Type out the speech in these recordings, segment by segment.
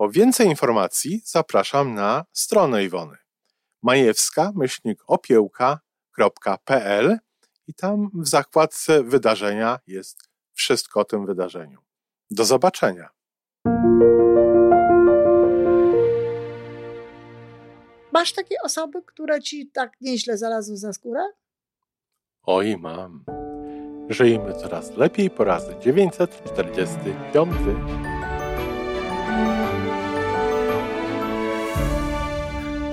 Po więcej informacji zapraszam na stronę Iwony majewska-opiełka.pl i tam w zakładce wydarzenia jest wszystko o tym wydarzeniu. Do zobaczenia. Masz takie osoby, które ci tak nieźle zalazły za skórę? Oj, mam. Żyjmy coraz lepiej po raz 945.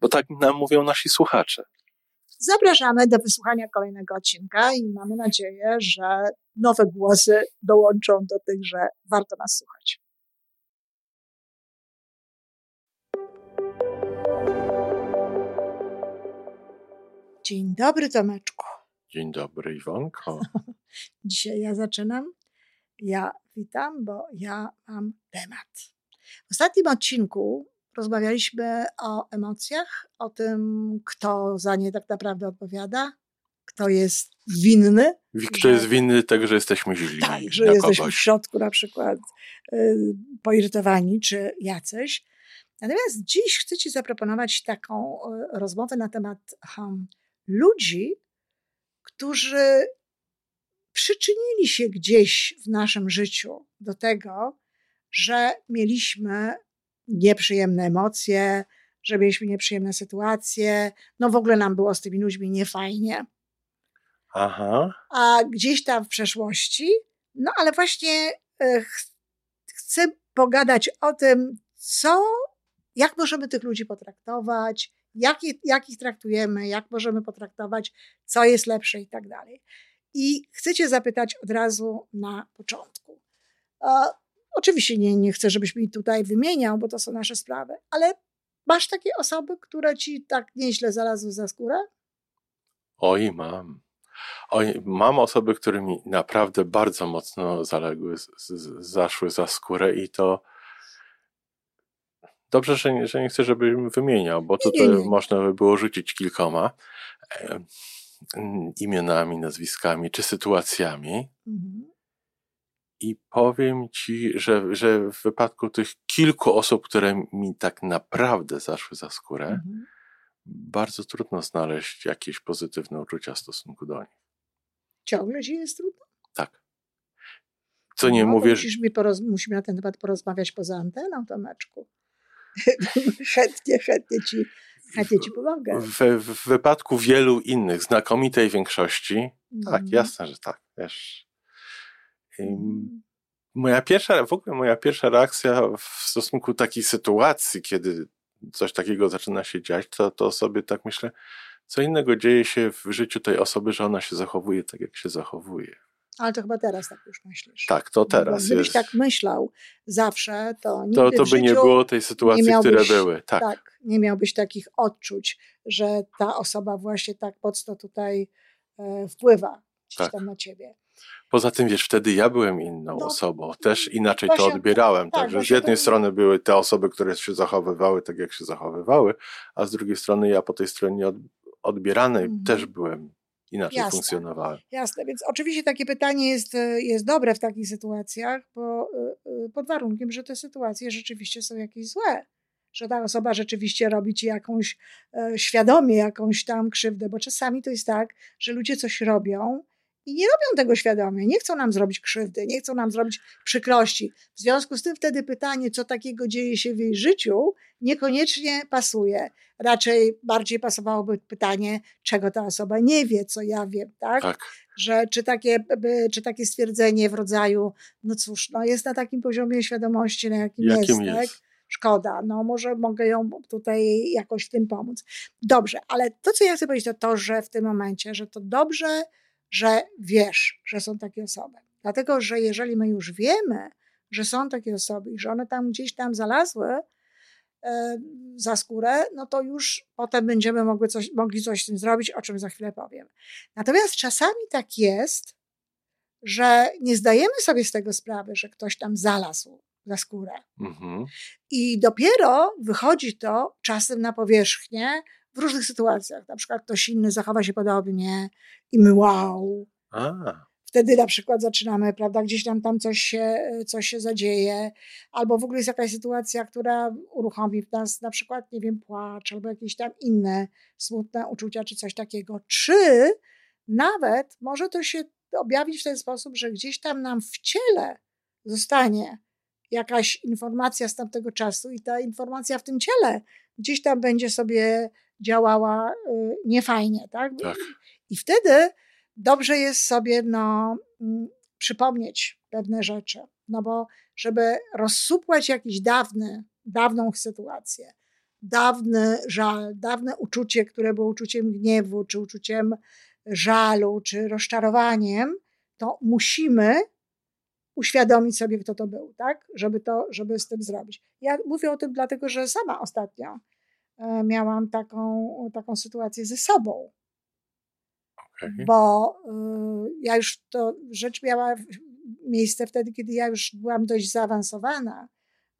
bo tak nam mówią nasi słuchacze. Zapraszamy do wysłuchania kolejnego odcinka i mamy nadzieję, że nowe głosy dołączą do tych, że warto nas słuchać. Dzień dobry, Tomeczku. Dzień dobry, Iwonko. Dzisiaj ja zaczynam. Ja witam, bo ja mam temat. W ostatnim odcinku rozmawialiśmy o emocjach, o tym, kto za nie tak naprawdę odpowiada, kto jest winny. Kto że, jest winny tego, że jesteśmy źli. Tak, że jesteśmy kogoś. w środku na przykład y, poirytowani czy jacyś. Natomiast dziś chcę Ci zaproponować taką y, rozmowę na temat um, ludzi, którzy przyczynili się gdzieś w naszym życiu do tego, że mieliśmy nieprzyjemne emocje, że mieliśmy nieprzyjemne sytuacje, no w ogóle nam było z tymi ludźmi niefajnie. Aha. A gdzieś tam w przeszłości, no ale właśnie e, ch chcę pogadać o tym, co, jak możemy tych ludzi potraktować, jak, jak ich traktujemy, jak możemy potraktować, co jest lepsze i tak dalej. I chcę Cię zapytać od razu na początku. Oczywiście nie, nie chcę, żebyś mi tutaj wymieniał, bo to są nasze sprawy, ale masz takie osoby, które ci tak nieźle zalazły za skórę? Oj, mam. Oj, mam osoby, które mi naprawdę bardzo mocno zaległy, z, z, zaszły za skórę i to dobrze, że nie, że nie chcę, żebym wymieniał, bo tutaj nie, nie. można by było rzucić kilkoma e, imionami, nazwiskami czy sytuacjami. Mhm. I powiem ci, że, że w wypadku tych kilku osób, które mi tak naprawdę zaszły za skórę, mhm. bardzo trudno znaleźć jakieś pozytywne uczucia w stosunku do nich. Ciągle ci jest trudno? Tak. Co nie no, mówię. Poroz... Musimy na ten temat porozmawiać poza anteną, Tomeczku. chętnie, chętnie ci, chętnie ci pomogę. W, w, wypadku wielu innych, znakomitej większości, tak, mhm. jasne, że tak, wiesz Moja pierwsza, w ogóle moja pierwsza reakcja w stosunku takiej sytuacji, kiedy coś takiego zaczyna się dziać, to, to sobie tak myślę, co innego dzieje się w życiu tej osoby, że ona się zachowuje tak, jak się zachowuje. Ale to chyba teraz tak już myślisz. Tak, to teraz. Gdybyś jest. tak myślał zawsze, to nigdy To, to by nie było tej sytuacji, miałbyś, które były. Tak. tak. Nie miałbyś takich odczuć, że ta osoba właśnie tak mocno tutaj e, wpływa tak. tam na ciebie. Poza tym, wiesz, wtedy ja byłem inną no, osobą, też inaczej właśnie, to odbierałem. Tak, Także z jednej to... strony były te osoby, które się zachowywały tak, jak się zachowywały, a z drugiej strony ja po tej stronie od, odbieranej mhm. też byłem inaczej Jasne. funkcjonowałem. Jasne, więc oczywiście takie pytanie jest, jest dobre w takich sytuacjach, bo y, y, pod warunkiem, że te sytuacje rzeczywiście są jakieś złe że ta osoba rzeczywiście robi ci jakąś e, świadomie jakąś tam krzywdę, bo czasami to jest tak, że ludzie coś robią i nie robią tego świadomie, nie chcą nam zrobić krzywdy, nie chcą nam zrobić przykrości. W związku z tym wtedy pytanie, co takiego dzieje się w jej życiu, niekoniecznie pasuje. Raczej bardziej pasowałoby pytanie, czego ta osoba nie wie, co ja wiem, tak? tak. Że czy takie, czy takie stwierdzenie w rodzaju, no cóż, no jest na takim poziomie świadomości, na jakim, jakim jest, jest. Tak? Szkoda, no może mogę ją tutaj jakoś w tym pomóc. Dobrze, ale to, co ja chcę powiedzieć, to to, że w tym momencie, że to dobrze, że wiesz, że są takie osoby. Dlatego, że jeżeli my już wiemy, że są takie osoby i że one tam gdzieś tam zalazły e, za skórę, no to już potem będziemy mogli coś, mogli coś z tym zrobić, o czym za chwilę powiem. Natomiast czasami tak jest, że nie zdajemy sobie z tego sprawy, że ktoś tam zalazł za skórę. Mhm. I dopiero wychodzi to czasem na powierzchnię w różnych sytuacjach. Na przykład ktoś inny zachowa się podobnie i my wow. A. Wtedy na przykład zaczynamy, prawda, gdzieś tam, tam coś, się, coś się zadzieje, albo w ogóle jest jakaś sytuacja, która uruchomi w nas na przykład, nie wiem, płacz, albo jakieś tam inne smutne uczucia, czy coś takiego. Czy nawet może to się objawić w ten sposób, że gdzieś tam nam w ciele zostanie jakaś informacja z tamtego czasu i ta informacja w tym ciele gdzieś tam będzie sobie działała y, niefajnie, tak? tak? I wtedy dobrze jest sobie no, mm, przypomnieć pewne rzeczy, no bo żeby rozsupłać jakiś dawny, dawną sytuację, dawny żal, dawne uczucie, które było uczuciem gniewu, czy uczuciem żalu, czy rozczarowaniem, to musimy uświadomić sobie, kto to był, tak? Żeby to, żeby z tym zrobić. Ja mówię o tym dlatego, że sama ostatnio e, miałam taką, taką sytuację ze sobą. Okay. Bo y, ja już to rzecz miała miejsce wtedy, kiedy ja już byłam dość zaawansowana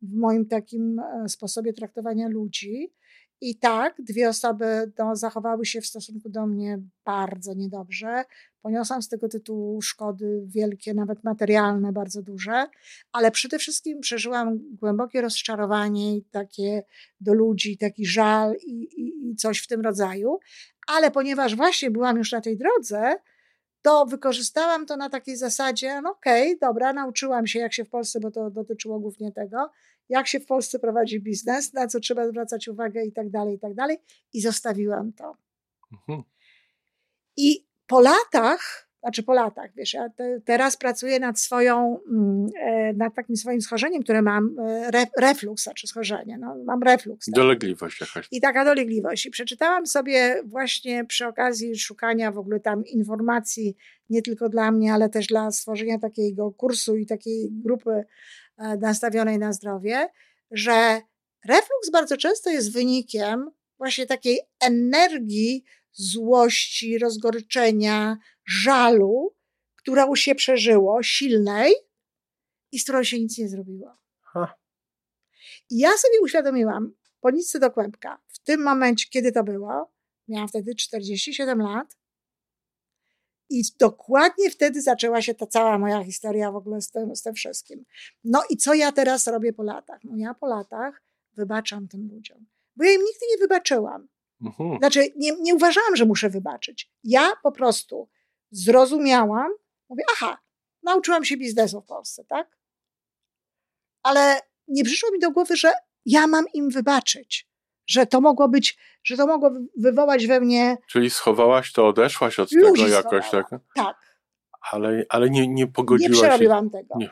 w moim takim e, sposobie traktowania ludzi i tak, dwie osoby zachowały się w stosunku do mnie bardzo niedobrze. Poniosłam z tego tytułu szkody wielkie, nawet materialne, bardzo duże, ale przede wszystkim przeżyłam głębokie rozczarowanie i takie do ludzi, taki żal i, i, i coś w tym rodzaju. Ale ponieważ właśnie byłam już na tej drodze, to wykorzystałam to na takiej zasadzie, no okej, okay, dobra, nauczyłam się, jak się w Polsce, bo to dotyczyło głównie tego, jak się w Polsce prowadzi biznes, na co trzeba zwracać uwagę i tak dalej, i tak dalej. I zostawiłam to. Mhm. I po latach, znaczy po latach, wiesz, ja te, teraz pracuję nad swoją, mm, e, nad takim swoim schorzeniem, które mam, e, re, reflux, znaczy schorzenie, no, mam reflux. Tak. Dolegliwość jakaś. I taka dolegliwość. I przeczytałam sobie właśnie przy okazji szukania w ogóle tam informacji, nie tylko dla mnie, ale też dla stworzenia takiego kursu i takiej grupy nastawionej na zdrowie, że refluks bardzo często jest wynikiem właśnie takiej energii złości, rozgoryczenia, żalu, którą się przeżyło, silnej i z którą się nic nie zrobiło. Ha. I ja sobie uświadomiłam, po nic do kłębka, w tym momencie, kiedy to było, miałam wtedy 47 lat, i dokładnie wtedy zaczęła się ta cała moja historia w ogóle z tym, z tym wszystkim. No i co ja teraz robię po latach? No ja po latach wybaczam tym ludziom, bo ja im nigdy nie wybaczyłam. Mhm. Znaczy, nie, nie uważałam, że muszę wybaczyć. Ja po prostu zrozumiałam, mówię, aha, nauczyłam się biznesu w Polsce, tak? Ale nie przyszło mi do głowy, że ja mam im wybaczyć że to mogło być, że to mogło wywołać we mnie. Czyli schowałaś to, odeszłaś od tego jakoś, tak? Tak. Ale, ale nie, nie pogodziłaś Nie przerobiłam się. tego. Nie.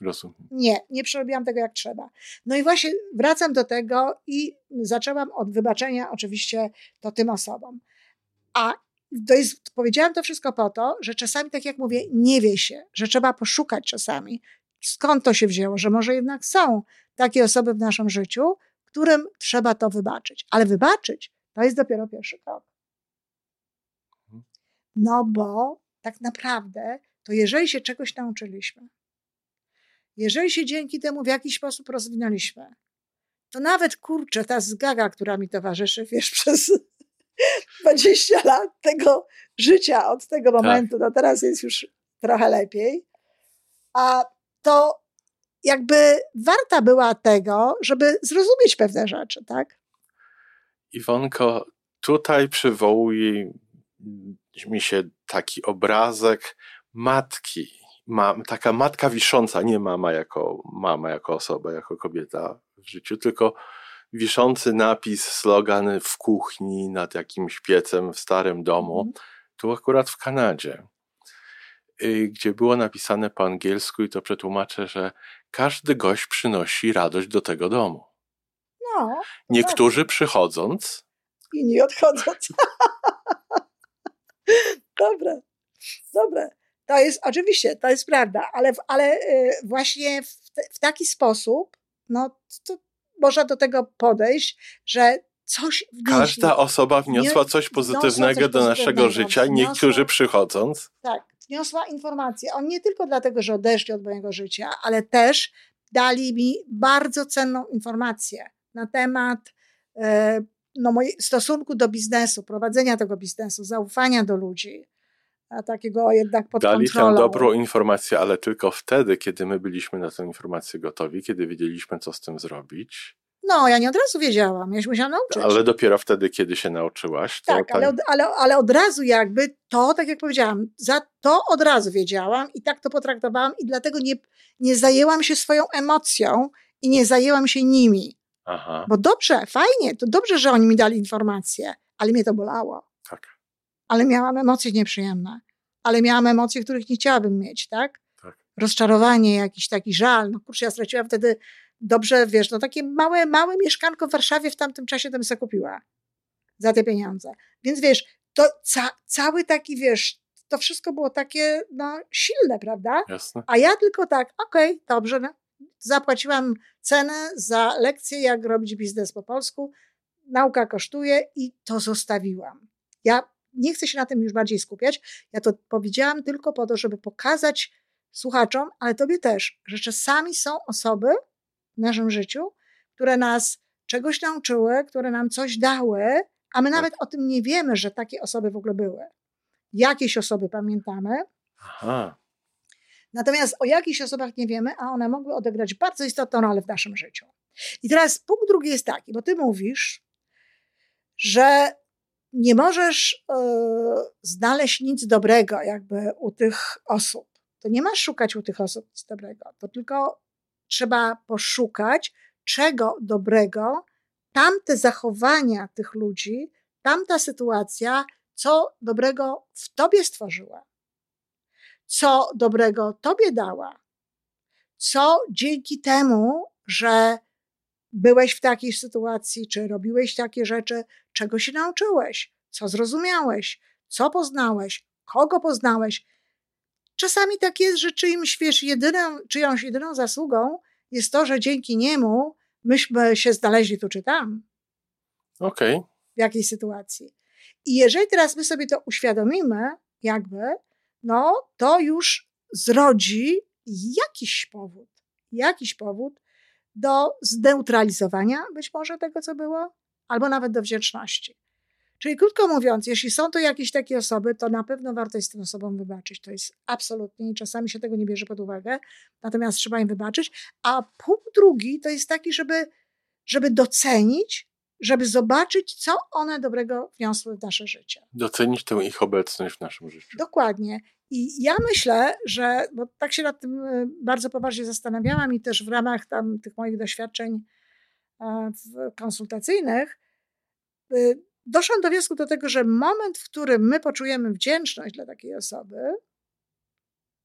Rozumiem. Nie, nie przerobiłam tego jak trzeba. No i właśnie wracam do tego i zaczęłam od wybaczenia oczywiście to tym osobom. A to jest, powiedziałam to wszystko po to, że czasami, tak jak mówię, nie wie się, że trzeba poszukać czasami, skąd to się wzięło, że może jednak są takie osoby w naszym życiu, którym trzeba to wybaczyć. Ale wybaczyć to jest dopiero pierwszy krok. No bo tak naprawdę, to jeżeli się czegoś nauczyliśmy, jeżeli się dzięki temu w jakiś sposób rozwinęliśmy, to nawet kurczę, ta zgaga, która mi towarzyszy, wiesz, przez 20 lat tego życia od tego tak. momentu, tak. no teraz jest już trochę lepiej, a to jakby warta była tego, żeby zrozumieć pewne rzeczy, tak? Iwonko, tutaj przywołuje mi się taki obrazek matki. Ma, taka matka wisząca, nie mama jako mama, jako osoba, jako kobieta w życiu, tylko wiszący napis, slogan w kuchni nad jakimś piecem w starym domu. Mhm. Tu akurat w Kanadzie, y, gdzie było napisane po angielsku i to przetłumaczę, że każdy gość przynosi radość do tego domu. No, Niektórzy tak. przychodząc. Inni odchodząc. Dobre, dobre. To jest oczywiście, to jest prawda, ale, ale y, właśnie w, w taki sposób, no to można do tego podejść, że coś wnieśli. Każda osoba wniosła coś pozytywnego coś do naszego życia, wniosła, niektórzy przychodząc. Tak, wniosła informację. On nie tylko dlatego, że odeszli od mojego życia, ale też dali mi bardzo cenną informację na temat e, no, mojego stosunku do biznesu, prowadzenia tego biznesu, zaufania do ludzi, a takiego jednak pod Dali kontrolą. tę dobrą informację, ale tylko wtedy, kiedy my byliśmy na tę informację gotowi, kiedy wiedzieliśmy, co z tym zrobić. No, ja nie od razu wiedziałam, ja się musiałam nauczyć. Ale dopiero wtedy, kiedy się nauczyłaś. tak, ale, od, ale, ale od razu jakby to, tak jak powiedziałam, za to od razu wiedziałam i tak to potraktowałam i dlatego nie, nie zajęłam się swoją emocją i nie zajęłam się nimi. Aha. Bo dobrze, fajnie, to dobrze, że oni mi dali informacje, ale mnie to bolało. Tak. Ale miałam emocje nieprzyjemne. Ale miałam emocje, których nie chciałabym mieć, tak? tak. Rozczarowanie, jakiś taki żal. No kurczę, ja straciłam wtedy dobrze, wiesz, no takie małe, małe mieszkanko w Warszawie w tamtym czasie bym sobie kupiła za te pieniądze. Więc wiesz, to ca cały taki, wiesz, to wszystko było takie, no, silne, prawda? Jasne. A ja tylko tak, okej, okay, dobrze, no, zapłaciłam cenę za lekcję, jak robić biznes po polsku. Nauka kosztuje i to zostawiłam. Ja nie chcę się na tym już bardziej skupiać. Ja to powiedziałam tylko po to, żeby pokazać słuchaczom, ale tobie też, że czasami są osoby w naszym życiu, które nas czegoś nauczyły, które nam coś dały, a my tak. nawet o tym nie wiemy, że takie osoby w ogóle były. Jakieś osoby pamiętamy. Aha. Natomiast o jakichś osobach nie wiemy, a one mogły odegrać bardzo istotną rolę w naszym życiu. I teraz punkt drugi jest taki, bo ty mówisz, że nie możesz y, znaleźć nic dobrego jakby u tych osób. To nie masz szukać u tych osób nic dobrego. To tylko trzeba poszukać, czego dobrego tamte zachowania tych ludzi, tamta sytuacja, co dobrego w tobie stworzyła co dobrego Tobie dała, co dzięki temu, że byłeś w takiej sytuacji, czy robiłeś takie rzeczy, czego się nauczyłeś, co zrozumiałeś, co poznałeś, kogo poznałeś. Czasami tak jest, że czyimś, wiesz, jedyną, czyjąś jedyną zasługą jest to, że dzięki niemu myśmy się znaleźli tu czy tam. Okej. Okay. W jakiej sytuacji. I jeżeli teraz my sobie to uświadomimy, jakby, no to już zrodzi jakiś powód, jakiś powód do zneutralizowania być może tego, co było, albo nawet do wdzięczności. Czyli krótko mówiąc, jeśli są to jakieś takie osoby, to na pewno warto jest tym osobom wybaczyć. To jest absolutnie i czasami się tego nie bierze pod uwagę, natomiast trzeba im wybaczyć. A punkt drugi to jest taki, żeby, żeby docenić, żeby zobaczyć, co one dobrego wniosły w nasze życie. Docenić tę ich obecność w naszym życiu. Dokładnie. I ja myślę, że, bo tak się nad tym y, bardzo poważnie zastanawiałam i też w ramach tam tych moich doświadczeń e, konsultacyjnych, y, doszłam do wniosku do tego, że moment, w którym my poczujemy wdzięczność dla takiej osoby,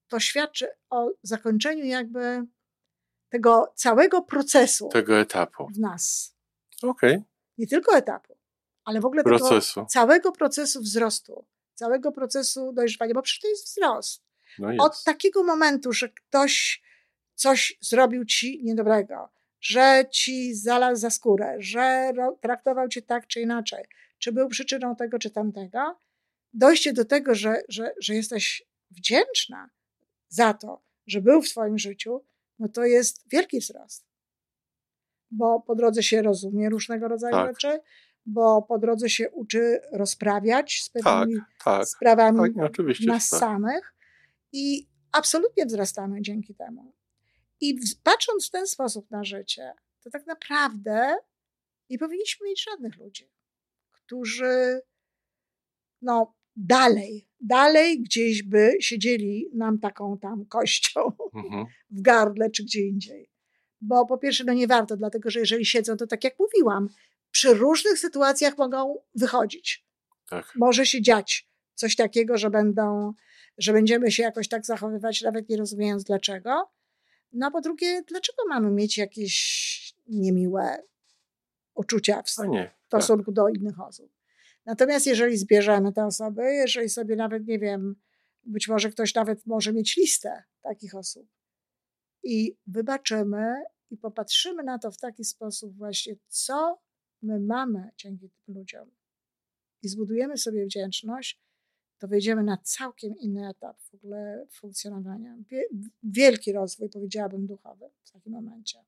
to świadczy o zakończeniu jakby tego całego procesu. Tego etapu. W nas. Okej. Okay. Nie tylko etapu, ale w ogóle procesu. całego procesu wzrostu całego procesu dojrzewania, bo przecież to jest wzrost. No jest. Od takiego momentu, że ktoś coś zrobił ci niedobrego, że ci zalazł za skórę, że traktował cię tak czy inaczej, czy był przyczyną tego czy tamtego, dojście do tego, że, że, że jesteś wdzięczna za to, że był w Twoim życiu, no to jest wielki wzrost. Bo po drodze się rozumie różnego rodzaju tak. rzeczy, bo po drodze się uczy rozprawiać z pewnymi tak, tak, sprawami tak, nas tak. samych i absolutnie wzrastamy dzięki temu. I patrząc w ten sposób na życie, to tak naprawdę nie powinniśmy mieć żadnych ludzi, którzy no, dalej, dalej gdzieś by siedzieli nam taką tam kością Mhm. w gardle czy gdzie indziej. Bo po pierwsze, no nie warto, dlatego że jeżeli siedzą, to tak jak mówiłam, przy różnych sytuacjach mogą wychodzić. Tak. Może się dziać coś takiego, że będą, że będziemy się jakoś tak zachowywać, nawet nie rozumiejąc dlaczego. No a po drugie, dlaczego mamy mieć jakieś niemiłe uczucia w A nie. Tak. stosunku do innych osób. Natomiast jeżeli zbierzemy te osoby, jeżeli sobie nawet, nie wiem, być może ktoś nawet może mieć listę takich osób i wybaczymy i popatrzymy na to w taki sposób właśnie, co my mamy dzięki tym ludziom i zbudujemy sobie wdzięczność, to wejdziemy na całkiem inny etap w ogóle funkcjonowania. Wie- Wielki rozwój, powiedziałabym, duchowy w takim momencie.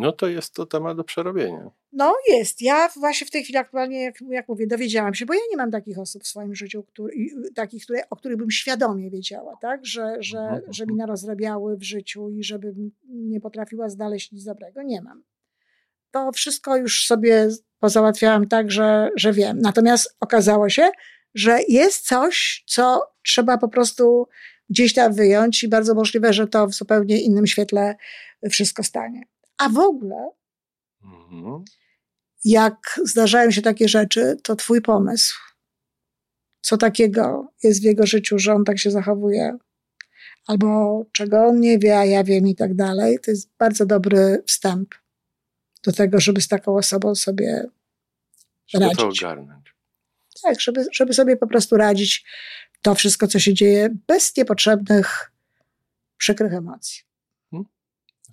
No to jest to temat do przerobienia. No jest. Ja właśnie w tej chwili aktualnie, jak, jak mówię, dowiedziałam się, bo ja nie mam takich osób w swoim życiu, który, i- takich, które, o których bym świadomie wiedziała, tak? że, że, Mhm, że mi narozrabiały w życiu i żebym nie potrafiła znaleźć nic dobrego. Nie mam. To wszystko już sobie pozałatwiałam tak, że, że wiem. Natomiast okazało się, że jest coś, co trzeba po prostu gdzieś tam wyjąć i bardzo możliwe, że to w zupełnie innym świetle wszystko stanie. A w ogóle Mhm. jak zdarzają się takie rzeczy, to twój pomysł. Co takiego jest w jego życiu, że on tak się zachowuje, albo czego on nie wie, a ja wiem i tak dalej. To jest bardzo dobry wstęp do tego, żeby z taką osobą sobie Żeby to Radzić. ogarnąć. tak, żeby, żeby sobie po prostu radzić to wszystko, co się dzieje, bez niepotrzebnych, przykrych emocji.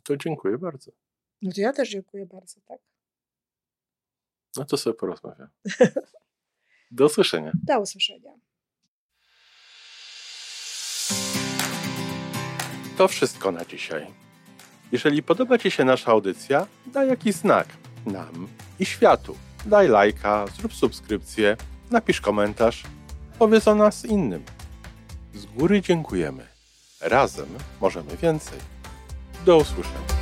To dziękuję bardzo. No to ja też dziękuję bardzo, tak? No to sobie porozmawiam. Do usłyszenia. Do usłyszenia. To wszystko na dzisiaj. Jeżeli podoba Ci się nasza audycja, daj jakiś znak nam i światu. Daj lajka, zrób subskrypcję, napisz komentarz, powiedz o nas innym. Z góry dziękujemy. Razem możemy więcej. Do usłyszenia.